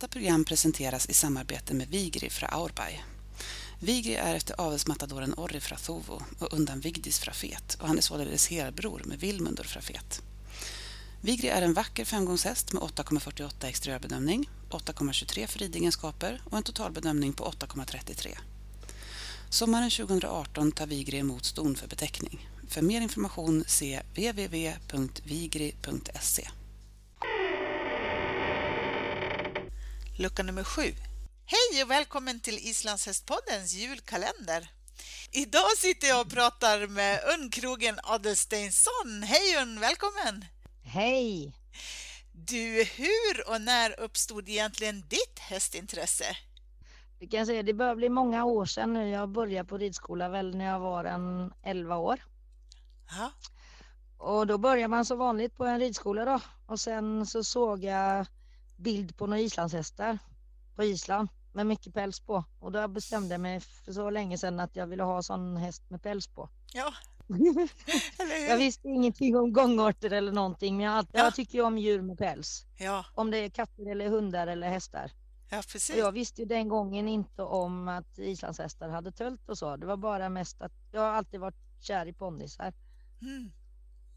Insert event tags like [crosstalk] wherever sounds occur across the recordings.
Detta program presenteras i samarbete med Vigri fra Aurbay. Vigri är efter avelsmatadoren Orri fra Thovo och undan Vigdis fra Fet och han är således helbror med Vilmundur fra Fet. Vigri är en vacker femgångshäst med 8,48 exteriörbedömning, 8,23 för ridegenskaper och en totalbedömning på 8,33. Sommaren 2018 tar Vigri emot ston för beteckning. För mer information se www.vigri.se. Lucka nummer sju. Hej och välkommen till Islandshästpoddens julkalender. Idag sitter jag och pratar med Unn Krogen Adelsteinsson. Hej Unn, välkommen! Hej! Du, hur och när uppstod egentligen ditt hästintresse? Vi kan säga, det börjar bli många år sedan nu. Jag började på ridskola väl när jag var en 11 år. Ja. Och då börjar man så vanligt på en ridskola då. Och sen så såg jag bild på några islandshästar på Island med mycket päls på. Och då bestämde jag mig för så länge sedan att jag ville ha sån häst med päls på. Ja, [laughs] jag visste ingenting om gångarter eller någonting men jag, Ja. jag tycker ju om djur med päls. Ja, Om det är katter eller hundar eller hästar. ja Och precis. jag visste ju den gången inte om att islandshästar hade tölt och så. Det var bara mest att jag har alltid varit kär i ponnysar, Mm.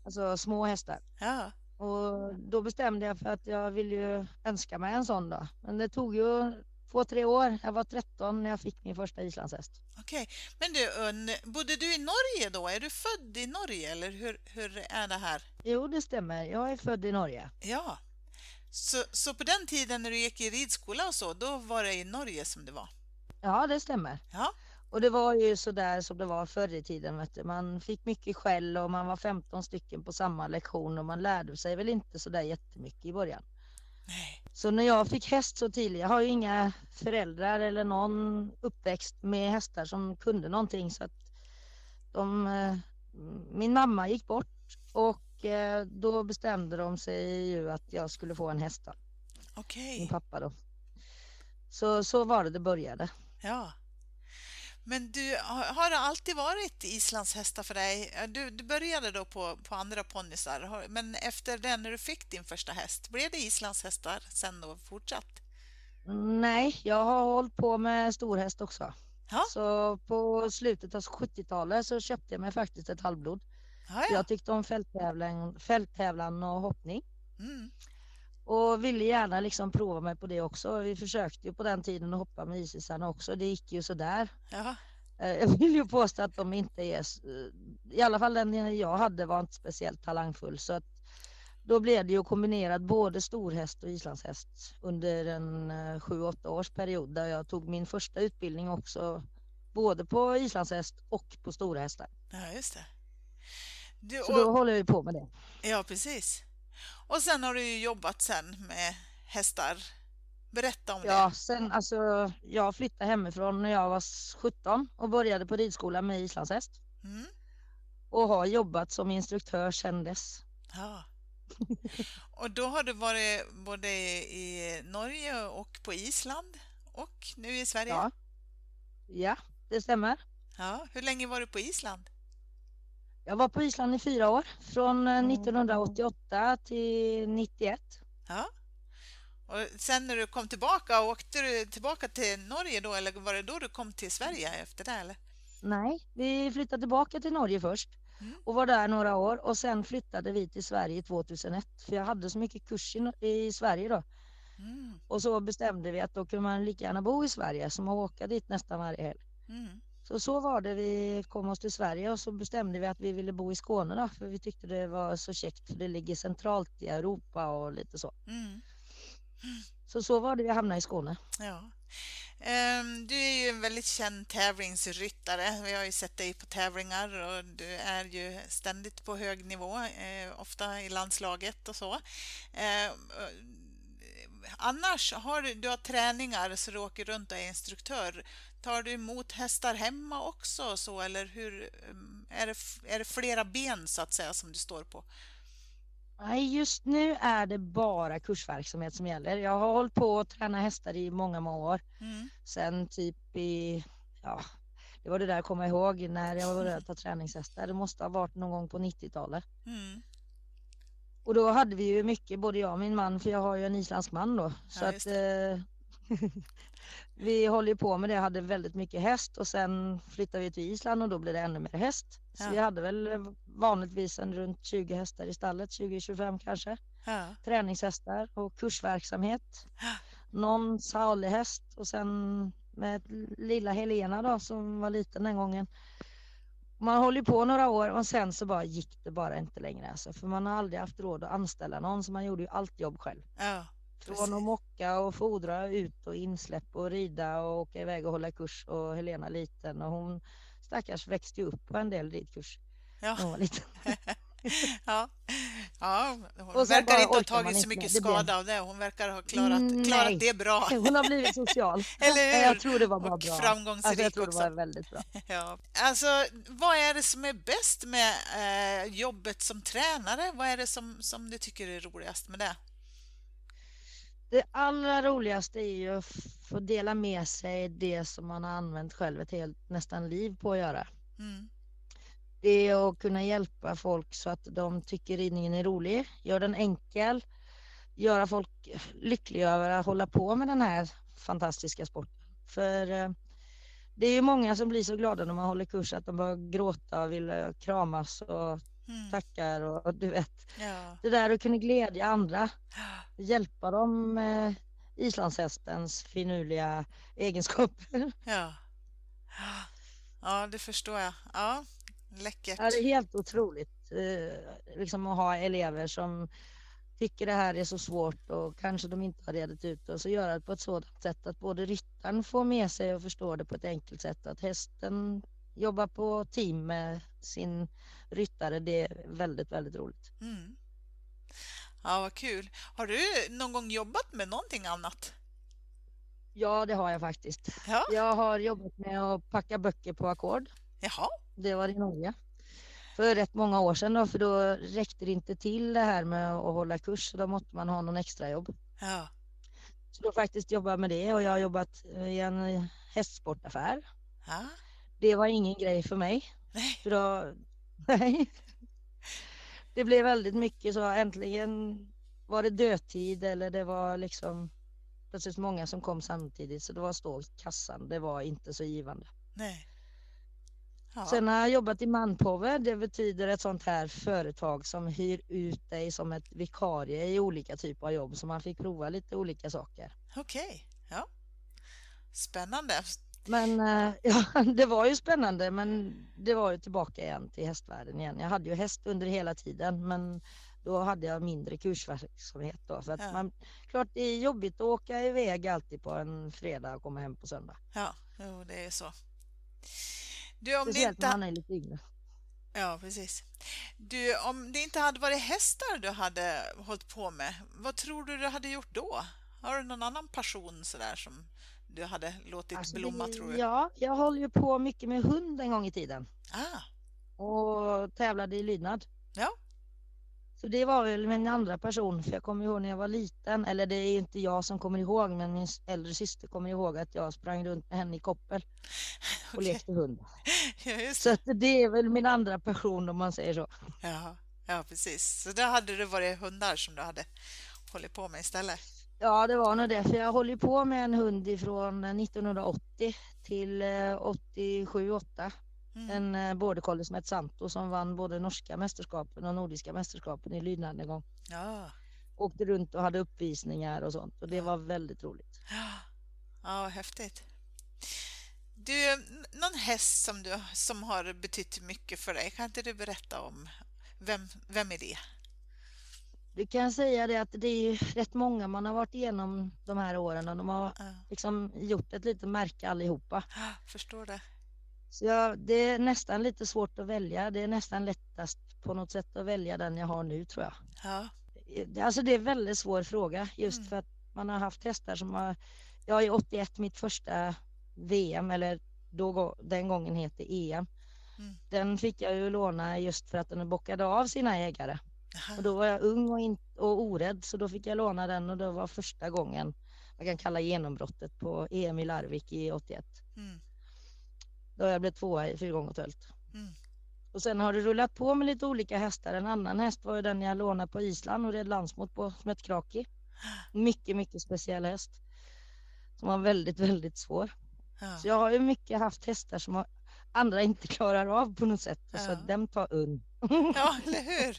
alltså små hästar. Ja, Och då bestämde jag för att jag ville ju önska mig en sån då. Men det tog ju två, tre år. Jag var 13 när jag fick min första islandshäst. okej. Men du Unn, bodde du i Norge då? Är du född i Norge eller hur, hur är det här? Jo, det stämmer. Jag är född i Norge. Ja. Så, så på den tiden när du gick i ridskola och så, då var det i Norge som det var? Ja, det stämmer. Ja, Och det var ju så där som det var förr i tiden. Vet du. Man fick mycket skäll och man var 15 stycken på samma lektion och man lärde sig väl inte så där jättemycket i början. nej. Så när jag fick häst så tidigt, jag har ju inga föräldrar eller någon uppväxt med hästar som kunde någonting så att de, eh, min mamma gick bort och eh, då bestämde de sig ju att jag skulle få en häst Okej. min pappa då. Så, så var det det började. Ja. Men du, har det alltid varit islandshästar för dig? Du, du började då på, på andra ponnysar, Har- men efter det, när du fick din första häst, blev det islandshästar sen då fortsatt? Nej, jag har hållit på med storhäst också. Ja. Så på slutet av 70-talet så köpte jag mig faktiskt ett halvblod. Ja, ja. Jag tyckte om fälttävlan, fälttävlan och hoppning. Mm. Och ville gärna liksom prova mig på det också. Vi försökte ju på den tiden att hoppa med isisarna också. Det gick ju sådär. ja. Eh, Jag vill ju påstå att de inte är, eh, i alla fall den jag hade var inte speciellt talangfull. Så att då blev det ju kombinerat både storhäst och islandshäst under en eh, sju, åtta års period där jag tog min första utbildning också både på islandshäst och på stora hästar. ja just det. Du, Så då och, håller ju på med det. ja, precis. Och sen har du ju jobbat sen med hästar. Berätta om Ja, det. sen alltså jag flyttade hemifrån när jag var 17 och började på ridskola med islandshäst. Mm. och har jobbat som instruktör sedan dess. Ja. [laughs] Och då har du varit både i Norge och på Island och nu i Sverige? Ja, ja det stämmer. Ja, hur länge var du på Island? Jag var på Island i fyra år, från eh, 1988 till 91. Ja. Och sen när du kom tillbaka, åkte du tillbaka till Norge då eller var det då du kom till Sverige efter det eller? Nej, vi flyttade tillbaka till Norge först Mm. och var där några år och sen flyttade vi till Sverige 2001 för jag hade så mycket kurs i, i Sverige då. Mm. Och så bestämde vi att då kunde man lika gärna bo i Sverige som att åka dit nästan varje helg. Mm. Så så var det, vi kom oss till Sverige och så bestämde vi att vi ville bo i Skåne då, för vi tyckte det var så käckt för det ligger centralt i Europa och lite så. Mm. Så så var det vi hamnade i Skåne. Ja. Ehm, Du är ju en väldigt känd tävlingsryttare. Vi har ju sett dig på tävlingar och du är ju ständigt på hög nivå, eh, ofta i landslaget och så. Ehm, eh, Annars har du, du har träningar så du åker runt och är instruktör. Tar du emot hästar hemma också så eller hur ehm, är det, är det flera ben så att säga som du står på? Nej, just nu är det bara kursverksamhet som gäller. Jag har hållit på att träna hästar i många, många år. Mm. Sen typ i, ja, det var det där jag kommer ihåg när jag började ta träningshästar. Det måste ha varit någon gång på 90-talet. Mm. Och då hade vi ju mycket, både jag och min man, för jag har ju en isländsk man då. Så Ja, att eh, [laughs] vi håller ju på med det, hade väldigt mycket häst och sen flyttade vi till Island och då blev det ännu mer häst. Så Ja. vi hade väl vanligtvis en runt 20 hästar i stallet, 20-25 kanske. Ja. Träningshästar och kursverksamhet. Ja. Någon salig häst och sen med lilla Helena då som var liten den gången. Man håller på några år och sen så bara gick det bara inte längre alltså, för man har aldrig haft råd att anställa någon så man gjorde ju allt jobb själv. Ja. Från att mocka och fodra ut och insläpp och rida och åka iväg och hålla kurs och Helena liten och hon stackars växte upp på en del ridkurs när hon Ja. var liten. [laughs] Ja. ja, hon verkar inte ha tagit så mycket med. Det skada av det. Hon verkar ha klarat, Mm, klarat det bra. [laughs] Hon har blivit social. [laughs] Eller hur? Jag tror det var bara Och bra. framgångsrik Alltså jag tror det också. var väldigt bra. Ja. Alltså, vad är det som är bäst med eh, jobbet som tränare? Vad är det som, som du tycker är roligast med det? Det allra roligaste är ju att få dela med sig det som man har använt själv ett helt nästan liv på att göra. Mm. Det är att kunna hjälpa folk så att de tycker ridningen är rolig, gör den enkel, göra folk lyckliga över att hålla på med den här fantastiska sporten. För eh, det är ju många som blir så glada när man håller kurs att de börjar gråta och vill kramas och Mm. tackar och, du vet. Ja. Det där att kunna glädja andra, hjälpa dem med islandshästens finurliga egenskaper. [laughs] Ja. ja, det förstår jag. Ja, läckert. Ja, det är helt otroligt eh, liksom att ha elever som tycker det här är så svårt och kanske de inte har redat ut det och så göra det på ett sådant sätt att både ryttaren får med sig och förstår det på ett enkelt sätt att hästen jobbar på team med sin ryttare. Det är väldigt, väldigt roligt. Mm. Ja, vad kul. Har du någon gång jobbat med någonting annat? Ja, det har jag faktiskt. Ja, Jag har jobbat med att packa böcker på ackord. jaha. Det var i Norge. För rätt många år sedan då, för då räckte det inte till det här med att hålla kurs. Så då måste man ha någon extra jobb. Ja. Så då faktiskt jobbat med det och jag har jobbat i en hästsportaffär. ja. Det var ingen grej för mig. Nej. För då, [laughs] nej. Det blev väldigt mycket så äntligen var det dödtid eller det var liksom plötsligt många som kom samtidigt så det var stå i kassan. Det var inte så givande. Nej. Ja. Sen har jag jobbat i manpower. Det betyder ett sånt här företag som hyr ut dig som ett vikarie i olika typer av jobb så man fick prova lite olika saker. Okej. Ja. Spännande. Men eh, [laughs] ja, det var ju spännande men det var ju tillbaka igen till hästvärlden igen. Jag hade ju häst under hela tiden men då hade jag mindre kursverksamhet då. För att Ja. man, klart det är jobbigt att åka iväg alltid på en fredag och komma hem på söndag. Ja, jo, det är så. Du, om det Speciellt inte... när man är lite yngre. Ja, precis. Du, om det inte hade varit hästar du hade hållit på med, vad tror du du hade gjort då? Har du någon annan passion sådär som du hade låtit Alltså, blomma, tror du? Ja, jag håller ju på mycket med hund en gång i tiden. Ah, och tävlade i lydnad. Ja. Så det var väl min andra person, för jag kommer ihåg när jag var liten, eller det är inte jag som kommer ihåg, men min äldre syster kommer ihåg att jag sprang runt med henne i koppel och [laughs] okej. lekte hund. [laughs] Ja, Så det. att det är väl min andra passion om man säger så. Ja, ja, precis. Så där hade det varit hundar som du hade hållit på med istället? Ja, det var nog det, för jag håller på med en hund ifrån 1980 till 87-8. Mm. En eh, border collie som hette Santo som vann både norska mästerskapen och nordiska mästerskapen i lydnad en gång. Ja. Åkte runt och hade uppvisningar och sånt och det var väldigt roligt. Ja, vad häftigt. Du, någon häst som, du, som har betytt mycket för dig, kan inte du berätta om? Vem, vem är det? Du kan säga det att det är ju rätt många man har varit igenom de här åren och de har Ja, liksom gjort ett litet märke allihopa. förstår det. Så jag, det är nästan lite svårt att välja. Det är nästan lättast på något sätt att välja den jag har nu tror jag. Ja, Alltså det är en väldigt svår fråga just Mm. för att man har haft hästar som har, jag i 81 mitt första VM eller då, den gången heter EM. Mm. Den fick jag ju låna just för att den bockade av sina ägare. Aha. Och då var jag ung och, in, och orädd så då fick jag låna den och det var första gången man kan kalla genombrottet på EM i Larvik i 81. Mm. Då jag blev tvåa i fyra gånger tölt. Mm. Och sen har det rullat på med lite olika hästar. En annan häst var ju den jag lånade på Island och red landsmot på som hette Kraki. Mycket, mycket speciell häst. som var väldigt, väldigt svår. Ja. Så jag har ju mycket haft hästar som andra inte klarar av på något sätt. Så Ja. att dem tar unn. [laughs] ja, eller hur?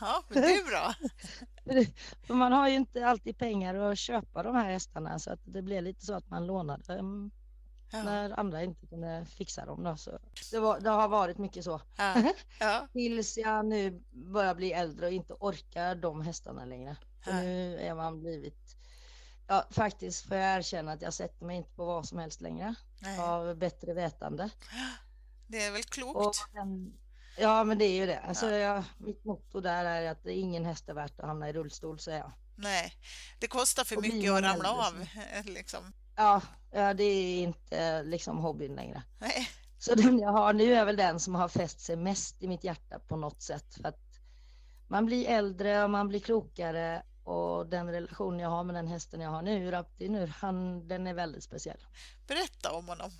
Ja, men det är bra. [laughs] För man har ju inte alltid pengar att köpa de här hästarna så att det blev lite så att man lånade dem Ja. när andra inte kunde fixa dem. Då. Så det, var, det har varit mycket så. Ja. [laughs] Ja. Tills jag nu börjar bli äldre och inte orkar de hästarna längre. För nu är man blivit, ja faktiskt får jag erkänna att jag sätter mig inte på vad som helst längre. Nej. Av bättre vetande. Det är väl klokt? Och, ja men det är ju det. Alltså, jag, mitt motto där är att det är ingen häst är värt att hamna i rullstol säger jag. Nej, det kostar för Och mycket att ramla av. [laughs] Liksom. Ja, ja det är inte liksom hobbyn längre. Nej. Så den jag har nu är väl den som har fäst sig mest i mitt hjärta på något sätt. För att man blir äldre och man blir klokare och den relation jag har med den hästen jag har nu, Raptinur, han, den är väldigt speciell. Berätta om honom.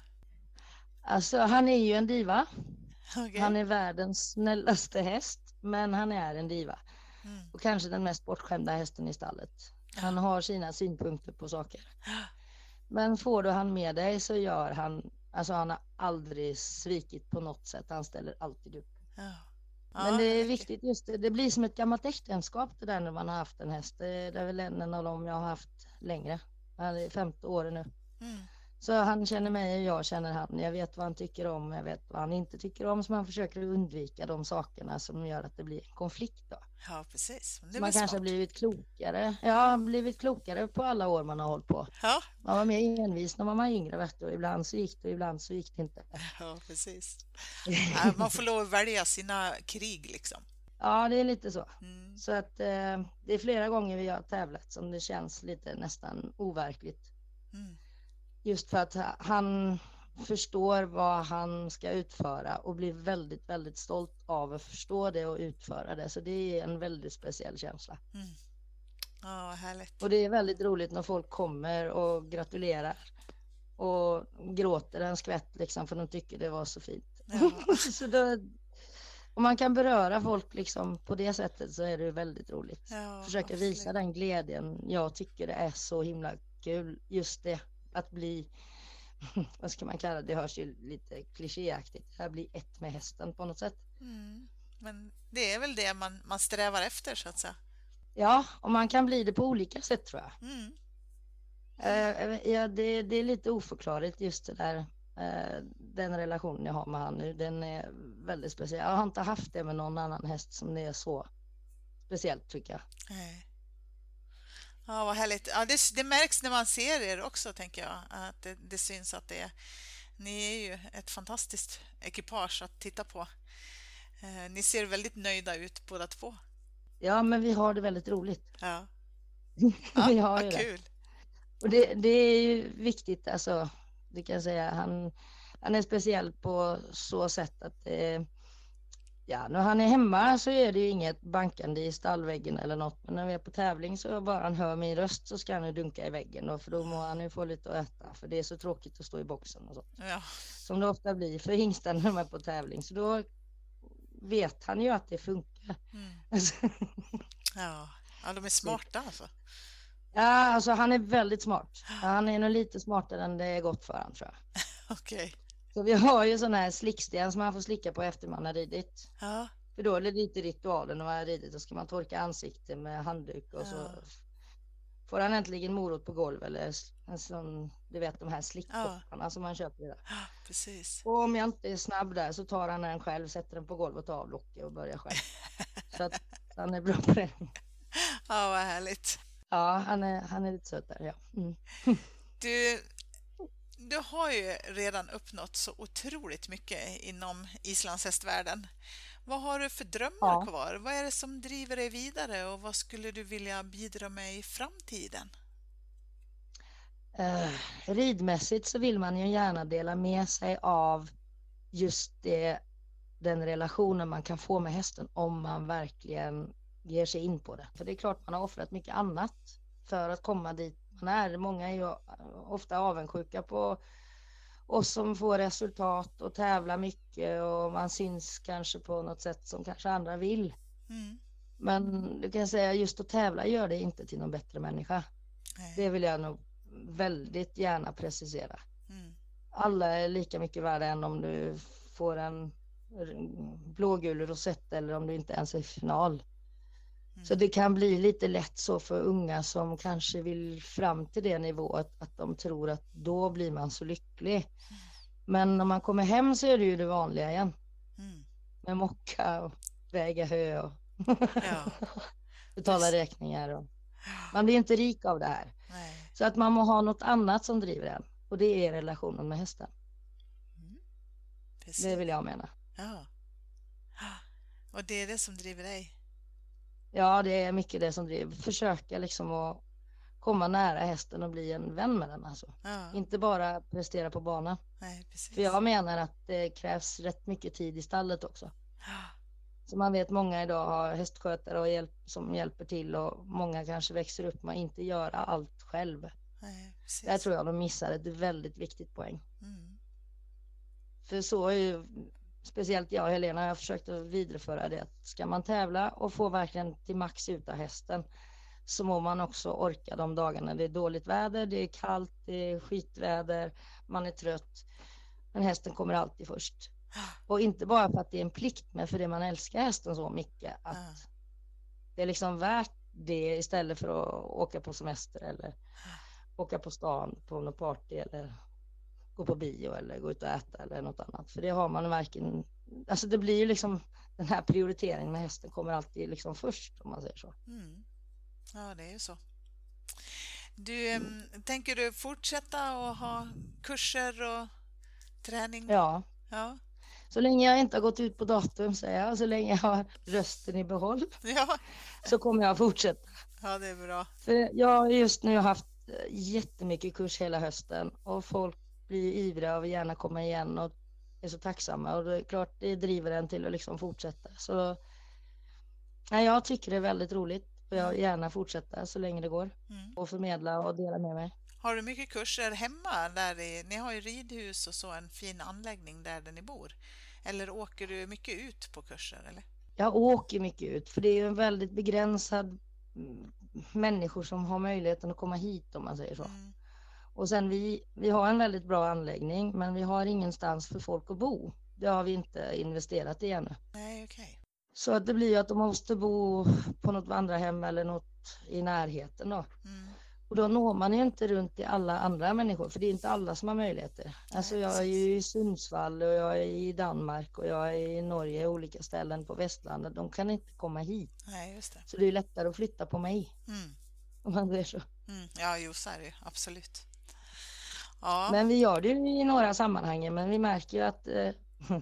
Alltså han är ju en diva. Okej. Han är världens snällaste häst, men han är en diva. Mm. Och kanske den mest bortskämda hästen i stallet. Han har sina synpunkter på saker. Men får du han med dig så gör han, alltså han har aldrig svikit på något sätt. Han ställer alltid upp. Ja. Men Ja, det är viktigt just det, det blir som ett gammalt äktenskap det där när man har haft en häst. Det är väl en av dem jag har haft längre. Han är femte året nu. Mm. Så han känner mig och jag känner han. Jag vet vad han tycker om, jag vet vad han inte tycker om. Så man försöker undvika de sakerna som gör att det blir en konflikt. Då. Ja, precis. Man väl kanske har smart. blivit klokare. Ja, blivit klokare på alla år man har hållit på. Ja, Man var mer envis när man var yngre vet du. och Ibland så gick det och ibland så gick det inte. ja, precis. Man får lov att välja sina krig liksom. Ja, det är lite så. Mm. Så att eh, det är flera gånger vi har tävlat som det känns lite nästan overkligt. Mm. Just för att ha- han förstår vad han ska utföra och blir väldigt, väldigt stolt av att förstå det och utföra det. Så det är en väldigt speciell känsla. Mm. Ja, härligt. Och det är väldigt roligt när folk kommer och gratulerar och gråter en skvätt liksom för de tycker det var så fint. Ja. [laughs] så då, om man kan beröra folk liksom på det sättet så är det väldigt roligt. Ja, Försöka absolut. visa den glädjen. Jag tycker det är så himla kul just det att bli [laughs] vad ska man kalla det? Det hörs ju lite klichéaktigt. Att bli ett med hästen på något sätt. Mm. Men det är väl det man, man strävar efter så att säga. Ja, och man kan bli det på olika sätt tror jag. Mm. Eh, ja, det, det är lite oförklarligt just det där. Eh, den relationen jag har med han nu, den är väldigt speciell. Jag har inte haft det med någon annan häst som det är så speciellt tycker jag. Nej. Ja, vad härligt. Ja, det, det märks när man ser er också, tänker jag. Att det, det syns att det är... Ni är ju ett fantastiskt ekipage att titta på. Eh, ni ser väldigt nöjda ut båda två. Ja, men vi har det väldigt roligt. Ja, [laughs] vi har vad det. kul. Och det, det är ju viktigt, alltså, det kan jag säga. Han, han är speciell på så sätt att eh, ja, när han är hemma så är det ju inget bankande i stallväggen eller något. Men när vi är på tävling så bara han hör min röst så ska han ju dunka i väggen då, för då må han ju få lite att äta. För det är så tråkigt att stå i boxen och så. Ja, Som det ofta blir för hingstarna när de är på tävling. Så då vet han ju att det funkar. mm. Alltså, [laughs] ja. ja de är smarta alltså. ja, alltså han är väldigt smart. Han är nog lite smartare än det är gott för han tror jag. [laughs] Okej. Så vi har ju sån här slicksten som man får slicka på efter man har ridit. Ja, För då är det lite ritualen när man har ridit. Då ska man torka ansiktet med handduk och så Ja. får han äntligen morot på golv eller en sån, du vet de här slickkopparna som man köper där. ja, precis. Och om jag inte är snabb där så tar han den själv, sätter den på golvet och tar av locket och börjar själv. så att han är bra på det. Ja, vad härligt. Ja, han är, han är lite söt där, ja. Mm. Du, du har ju redan uppnått så otroligt mycket inom islandshästvärlden. Vad har du för drömmar Ja. kvar? Vad är det som driver dig vidare och vad skulle du vilja bidra med i framtiden? Eh, ridmässigt så vill man ju gärna dela med sig av just det, den relationen man kan få med hästen om man verkligen ger sig in på det. För det är klart man har offrat mycket annat för att komma dit man är. Många är ju ofta avundsjuka på oss som får resultat och tävlar mycket och man syns kanske på något sätt som kanske andra vill. Mm. Men du kan säga just att tävla gör det inte till någon bättre människa. Nej. Det vill jag nog väldigt gärna precisera. Mm. Alla är lika mycket värda än om du får en blågul rosett eller om du inte ens är i final. Mm. Så det kan bli lite lätt så för unga som kanske vill fram till det nivået att de tror att då blir man så lycklig. Men när man kommer hem så är det ju det vanliga igen Mm. med mocka och väga hö och Ja. [laughs] betala Precis. räkningar. Och... Man blir inte rik av det här. Nej. Så att man må ha något annat som driver en och det är relationen med hästen. Precis. Det vill jag mena. Ja. Och det är det som driver dig? Ja, det är mycket det som driver. Försöka liksom att komma nära hästen och bli en vän med den alltså. Ja. Inte bara prestera på banan. Nej. För jag menar att det krävs rätt mycket tid i stallet också. Ja. Så man vet många idag har hästskötare och hjälp, som hjälper till och många kanske växer upp med att inte göra allt själv. Nej, precis. Där tror jag de missar ett väldigt viktigt poäng. Mm. För så är ju speciellt jag och Helena har försökt att vidareföra det. Ska man tävla och få verkligen till max ut av hästen så må man också orka de dagarna det är dåligt väder, det är kallt, det är skitväder, man är trött. Men hästen kommer alltid först. Och inte bara för att det är en plikt, men för det man älskar hästen så mycket att Ja. det är liksom värt det istället för att åka på semester eller åka på stan på något party eller gå på bio eller gå ut och äta eller något annat. För det har man verkligen, alltså det blir ju liksom den här prioriteringen med hästen kommer alltid liksom först om man säger så. Mm. Ja, det är ju så. Du, em, tänker du fortsätta att ha kurser och träning? Ja, Ja. så länge jag inte har gått ut på datum säger jag, så länge jag har rösten i behåll [laughs] Ja. så kommer jag fortsätta. ja, det är bra. För jag har just nu haft jättemycket kurs hela hösten och folk blir ivriga och vill gärna komma igen och är så tacksamma och det är klart det driver en till att liksom fortsätta. Så nej, jag tycker det är väldigt roligt och jag vill gärna fortsätta så länge det går Mm. och förmedla och dela med mig. Har du mycket kurser hemma? Där i, ni har ju ridhus och så, en fin anläggning där, där ni bor. Eller åker du mycket ut på kurser? Eller? Jag åker mycket ut för det är ju en väldigt begränsad mm, människor som har möjligheten att komma hit om man säger så. Mm. Och sen vi, vi har en väldigt bra anläggning men vi har ingenstans för folk att bo. Det har vi inte investerat i ännu. Nej, okej. Så att det blir ju att de måste bo på något vandrarhem eller något i närheten då. Mm. Och då når man ju inte runt till alla andra människor för det är inte alla som har möjligheter. Alltså jag är ju i Sundsvall och jag är i Danmark och jag är i Norge, olika ställen på västlandet. De kan inte komma hit. Nej, just det. Så det är lättare att flytta på mig Mm. om man säger så. Mm. Ja, jo, så är det ju. Absolut. Ja, Men vi gör det ju i några sammanhang men vi märker ju att eh, [laughs]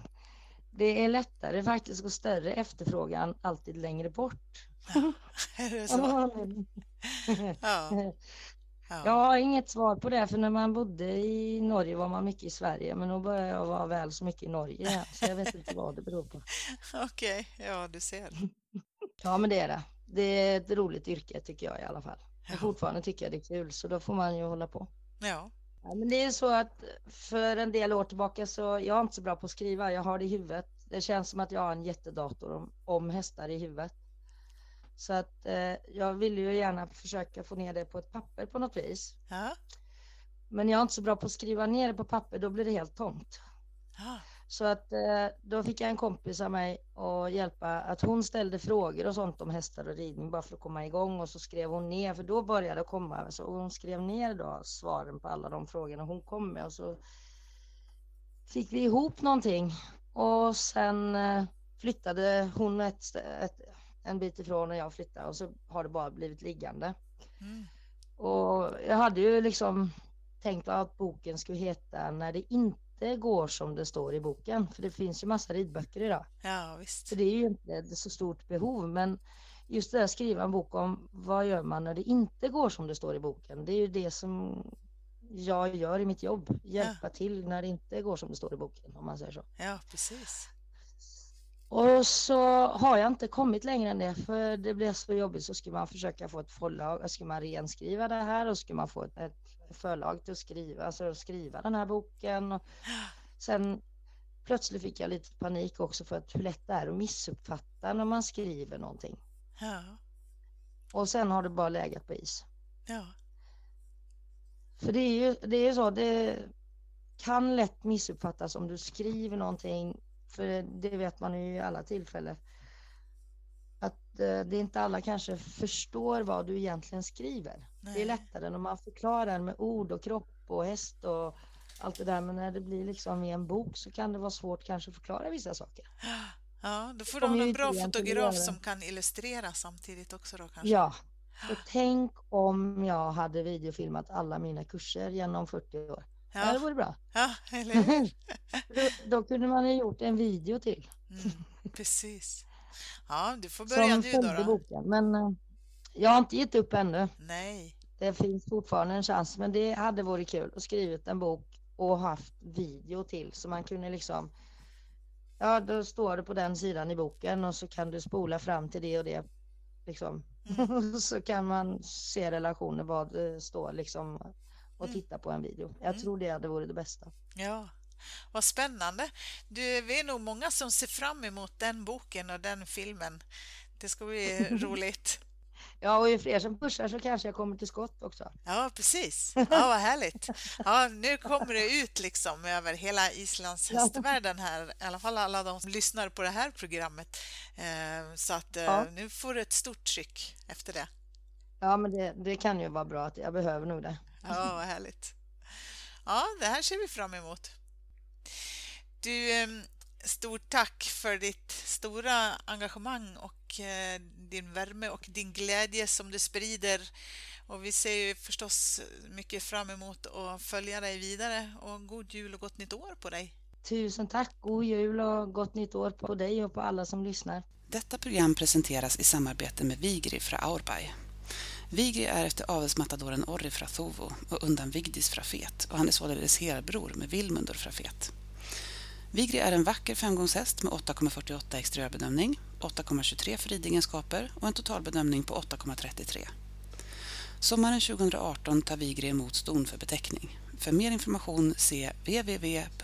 det är lättare faktiskt och större efterfrågan alltid längre bort. [laughs] är det så? Ja. [laughs] Jag Ja. har inget svar på det, för när man bodde i Norge var man mycket i Sverige, men nu börjar jag vara väl så mycket i Norge så jag vet inte vad det beror på. Okej, ja, du ser. Ja, men det är det. Det är ett roligt yrke tycker jag i alla fall. Ja. Och fortfarande tycker jag det är kul, så då får man ju hålla på. Ja. Ja, men det är så att för en del år tillbaka så jag är inte så bra på att skriva, jag har det i huvudet. Det känns som att jag har en jättedator om, om hästar i huvudet. Så att eh, jag vill ju gärna försöka få ner det på ett papper på något vis. Ja. Men jag är inte så bra på att skriva ner det på papper, då blir det helt tomt. Ja. Så att eh, då fick jag en kompis av mig och hjälpa att hon ställde frågor och sånt om hästar och ridning bara för att komma igång. Och så skrev hon ner för då började det komma. Så hon skrev ner då svaren på alla de frågorna hon kom med. Och så fick vi ihop någonting. Och sen eh, flyttade hon ett, ett, en bit ifrån och jag flyttade. Och så har det bara blivit liggande. Mm. Och jag hade ju liksom tänkt att boken skulle heta När det inte går som det står i boken. För det finns ju massa ridböcker idag. ja, visst. Så det är ju inte ett så stort behov. Men just det att skriva en bok om vad gör man när det inte går som det står i boken. Det är ju det som jag gör i mitt jobb. Hjälpa till när det inte går som det står i boken om man säger så. Ja, precis. Och så har jag inte kommit längre än det för det blev så jobbigt så skulle man försöka få ett förlag, ska man renskriva det här och skulle man få ett, ett förlag till att skriva, alltså att skriva den här boken. Och sen plötsligt fick jag lite panik också för att hur lätt det är att missuppfatta när man skriver någonting. Ja. Och sen har det bara legat på is. Ja. För det är ju det är så, det kan lätt missuppfattas om du skriver någonting, för det vet man ju i alla tillfällen. Att eh, det inte alla kanske förstår vad du egentligen skriver. Nej. Det är lättare när man förklarar med ord och kropp och häst och allt det där. Men när det blir liksom i en bok så kan det vara svårt kanske att förklara vissa saker. Ja, då får du ha en bra fotograf som kan illustrera samtidigt också då kanske. Ja, och tänk om jag hade videofilmat alla mina kurser genom 40 år. Ja. Det vore bra. ja eller hur? [laughs] då, då kunde man ju gjort en video till Mm, precis. Ja, du får börja som nu då. boken. Men eh, jag har inte gett upp ännu. Nej. Det finns fortfarande en chans, men det hade varit kul att skrivit en bok och haft video till så man kunde liksom Ja, då står det på den sidan i boken och så kan du spola fram till det och det liksom. Mm. [laughs] så kan man se relationer vad det står liksom och Mm. titta på en video. Jag Mm. tror det hade varit det bästa. Ja, vad spännande. Du, vi är nog många som ser fram emot den boken och den filmen. Det ska bli [laughs] roligt. Ja, och ju fler som pushar så kanske jag kommer till skott också. Ja, precis. [laughs] Ja, vad härligt. Ja, nu kommer det ut liksom över hela Islands hästvärlden här, i alla fall alla de som lyssnar på det här programmet. Eh, Så att eh, Ja. nu får du ett stort tryck efter det. Ja, men det, det kan ju vara bra att jag behöver nog det. Ja, vad härligt. Ja, det här ser vi fram emot. Du, stort tack för ditt stora engagemang och eh, din värme och din glädje som du sprider. Och vi ser ju förstås mycket fram emot att följa dig vidare och god jul och gott nytt år på dig. Tusen tack, god jul och gott nytt år på dig och på alla som lyssnar. Detta program presenteras i samarbete med Vigri fra Aurbay. Vigri är efter avelsmatadoren Orri Frathovo och undan Vigdis Frafet och han är således helbror med Vilmundur Frafet. Vigri är en vacker femgångshäst med 8,48 exteriörbedömning, 8,23 för ridegenskaper och en totalbedömning på 8,33. Sommaren 2018 tar Vigri emot ston för beteckning. För mer information se www.vigri.se.